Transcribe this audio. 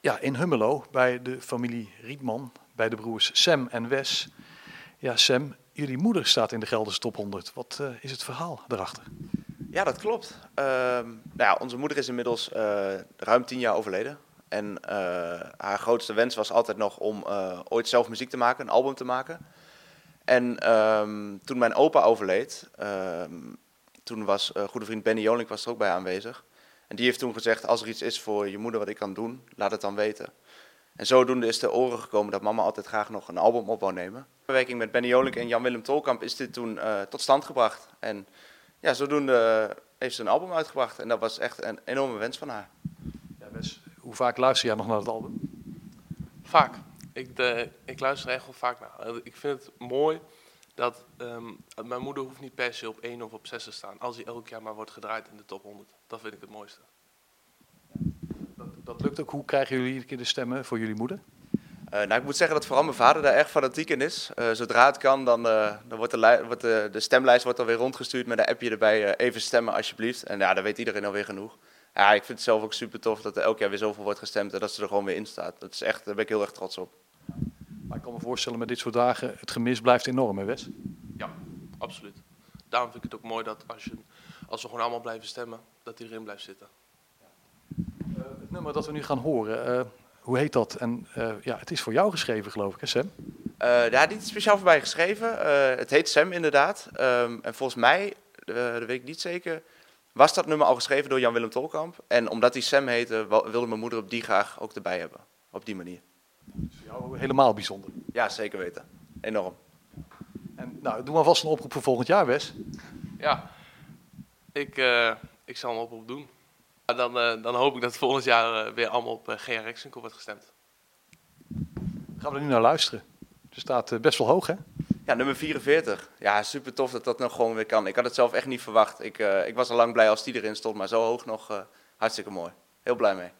ja, in Hummelo bij de familie Rietman, bij de broers Sam en Wes. Ja, Sam, jullie moeder staat in de Gelderse top 100. Wat uh, is het verhaal daarachter? Ja, dat klopt. Uh, nou ja, onze moeder is inmiddels uh, ruim tien jaar overleden. En haar grootste wens was altijd nog om ooit zelf muziek te maken, een album te maken. En um, toen mijn opa overleed, ehm, toen was goede vriend Benny Jolink was er ook bij aanwezig. En die heeft toen gezegd, als er iets is voor je moeder wat ik kan doen, laat het dan weten. En zodoende is de oren gekomen dat mama altijd graag nog een album op wou nemen. In werking met Benny Jolink en Jan-Willem Tolkamp is dit toen uh, tot stand gebracht. En ja, zodoende heeft ze een album uitgebracht. En dat was echt een enorme wens van haar. Ja, Wes, hoe vaak luister jij nog naar het album? Vaak. Ik, de, ik luister echt wel vaak naar. Ik vind het mooi dat um, mijn moeder hoeft niet per se op 1 of op 6 te staan. Als hij elk jaar maar wordt gedraaid in de top 100. Dat vind ik het mooiste. Dat, dat lukt ook. Hoe krijgen jullie iedere keer de stemmen voor jullie moeder? Uh, nou, ik moet zeggen dat vooral mijn vader daar erg fanatiek in is. Uh, zodra het kan, dan, uh, dan wordt, de, wordt de, de, stemlijst wordt alweer rondgestuurd met een appje erbij. even stemmen alsjeblieft. En ja, dan weet iedereen alweer genoeg. Ja, ik vind het zelf ook super tof dat er elk jaar weer zoveel wordt gestemd en dat ze er gewoon weer in staat. Dat is echt, daar ben ik heel erg trots op. Maar ik kan me voorstellen met dit soort dagen, het gemis blijft enorm, hè Wes? Ja, absoluut. Daarom vind ik het ook mooi dat als, je, als we gewoon allemaal blijven stemmen, dat hij erin blijft zitten. Uh, het nummer dat we nu gaan horen, uh, hoe heet dat? En uh, ja, het is voor jou geschreven, geloof ik, hè Sam? ja, dit is speciaal voor mij geschreven. het heet Sam, inderdaad. Um, en volgens mij, dat weet ik niet zeker, was dat nummer al geschreven door Jan-Willem Tolkamp. En omdat hij Sam heette, wilde mijn moeder op die graag ook erbij hebben. Op die manier. Dat is voor jou helemaal bijzonder. Ja, zeker weten. Enorm. En nou, doe maar vast een oproep voor volgend jaar, Wes. Ja, ik, uh, ik zal een oproep doen. Dan, uh, dan hoop ik dat volgend jaar uh, weer allemaal op GRX wordt gestemd. Gaan we er nu naar luisteren. Er staat best wel hoog, hè? Ja, nummer 44. Ja, super tof dat dat nog gewoon weer kan. Ik had het zelf echt niet verwacht. Ik, ik was al lang blij als die erin stond, maar zo hoog nog hartstikke mooi. Heel blij mee.